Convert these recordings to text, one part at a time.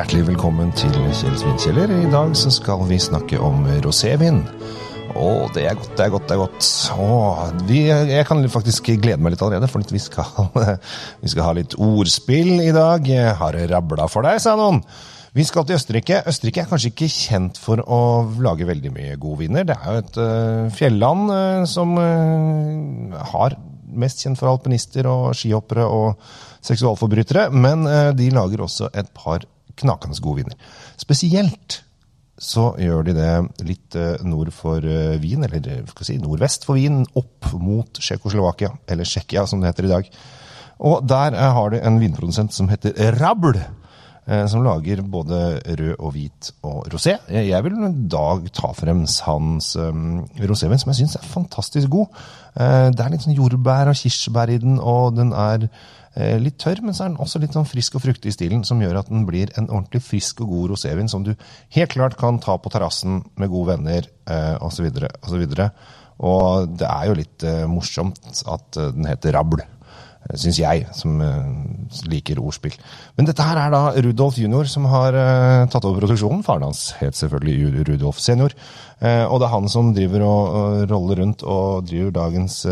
Hjertelig velkommen til Kjell Svinkjeller. I dag så skal vi snakke om rosévin. Å, det er godt, det er godt, det er godt. Å, vi, jeg kan faktisk glede meg litt allerede, for vi skal, vi skal ha litt ordspill i dag. Jeg har rabla for deg, sa noen. Vi skal til Østerrike. Østerrike er kanskje ikke kjent for å lage veldig mye gode viner. Det er jo et uh, fjelland uh, som uh, har mest kjent for alpinister og skihoppere og seksualforbrytere, men de lager også et par knakende gode viner. Spesielt så gjør de det litt nord for Wien, eller skal si nordvest for Wien, opp mot Tsjekkoslovakia, eller Tsjekkia som det heter i dag. Og der har de en vinprodusent som heter Rabl som lager både rød og hvit og rosé. Jeg vil en dag ta frem hans um, rosévin, som jeg syns er fantastisk god. Uh, det er litt sånn jordbær og kirsebær i den, og den er uh, litt tørr, men så er den også litt sånn frisk og fruktig i stilen, som gjør at den blir en ordentlig frisk og god rosévin som du helt klart kan ta på terrassen med gode venner uh, osv. videre. Og det er jo litt morsomt at den heter Rabl syns jeg, som uh, liker ordspill. Men dette her er da Rudolf junior som har uh, tatt over produksjonen. Faren hans het selvfølgelig Rudolf senior. Uh, og det er han som driver og roller rundt og driver dagens,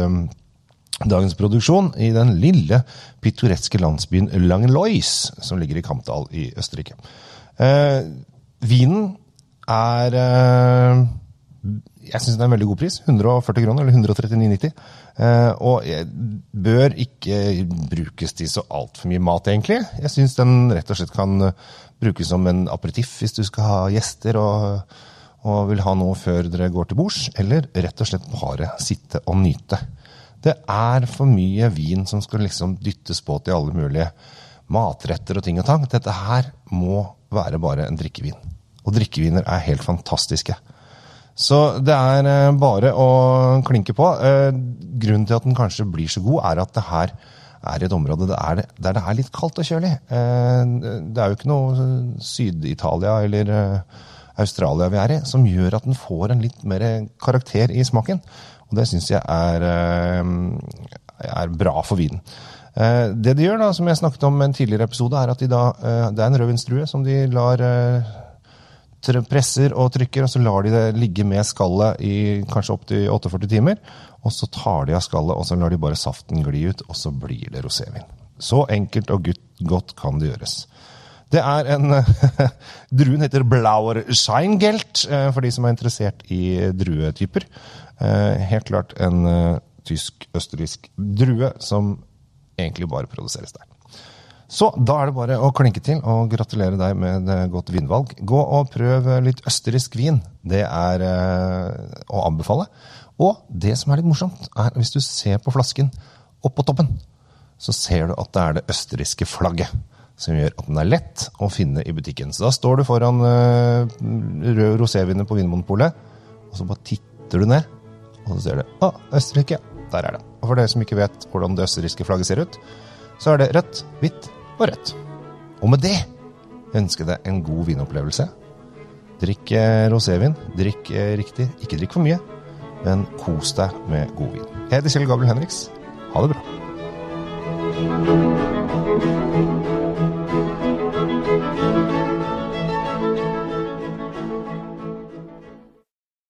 dagens produksjon i den lille, pittoreske landsbyen Langlois som ligger i Kampdal i Østerrike. vinen er jeg syns det er en veldig god pris. 140 kroner, eller 139,90. Eh, og bør ikke brukes til så altfor mye mat, egentlig. Jeg syns den rett og slett kan brukes som en aperitiff hvis du skal ha gjester og, og vil ha noe før dere går til bords. Eller rett og slett bare sitte og nyte. Det er for mye vin som skal liksom dyttes på til alle mulige matretter og ting og tang. Dette her må være bare en drikkevin. Og drikkeviner er helt fantastiske. Så det er eh, bare å klinke på. Eh, grunnen til at den kanskje blir så god, er at det her er et område der det er litt kaldt og kjølig. Eh, det er jo ikke noe Syd-Italia eller Australia vi er i, som gjør at den får en litt mer karakter i smaken. Og det syns jeg er, er, bra for vinen. Det de gjør, da, som jeg snakket om i en tidligere episode, er at de da, det er en rødvinsdrue som de lar presser og trykker, og så lar de det ligge med skallet i kanskje opptil 48 timer. Og så tar de av skallet, og så lar de bare saften gli ut, og så blir det rosévin. Så enkelt og godt kan det gjøres. Det er en Druen heter Blauer Scheingelt, eh, for de som er interessert i druetyper. Eh, helt klart en eh, tysk-østerriksk drue som egentlig bare produseres der. Så da er det bare å klinke til og gratulere deg med et godt vinvalg. Gå og prøv litt østerriksk vin. Det er eh, å anbefale. Og det som er litt morsomt, er hvis du ser på flasken oppå toppen, så ser du at det er det østerrikske flagget. Som gjør at den er lett å finne i butikken. Så da står du foran uh, rød roséviner på Vinmonopolet, og så bare titter du ned, og så ser du Å, Østerrike. Der er det. Og for dere som ikke vet hvordan det østerrikske flagget ser ut, så er det rødt, hvitt og rødt. Og med det ønsker jeg deg en god vinopplevelse. Drikk eh, rosévin. Drikk eh, riktig. Ikke drikk for mye, men kos deg med god vin. Jeg heter Kjell Gabriel Henriks. Ha det bra.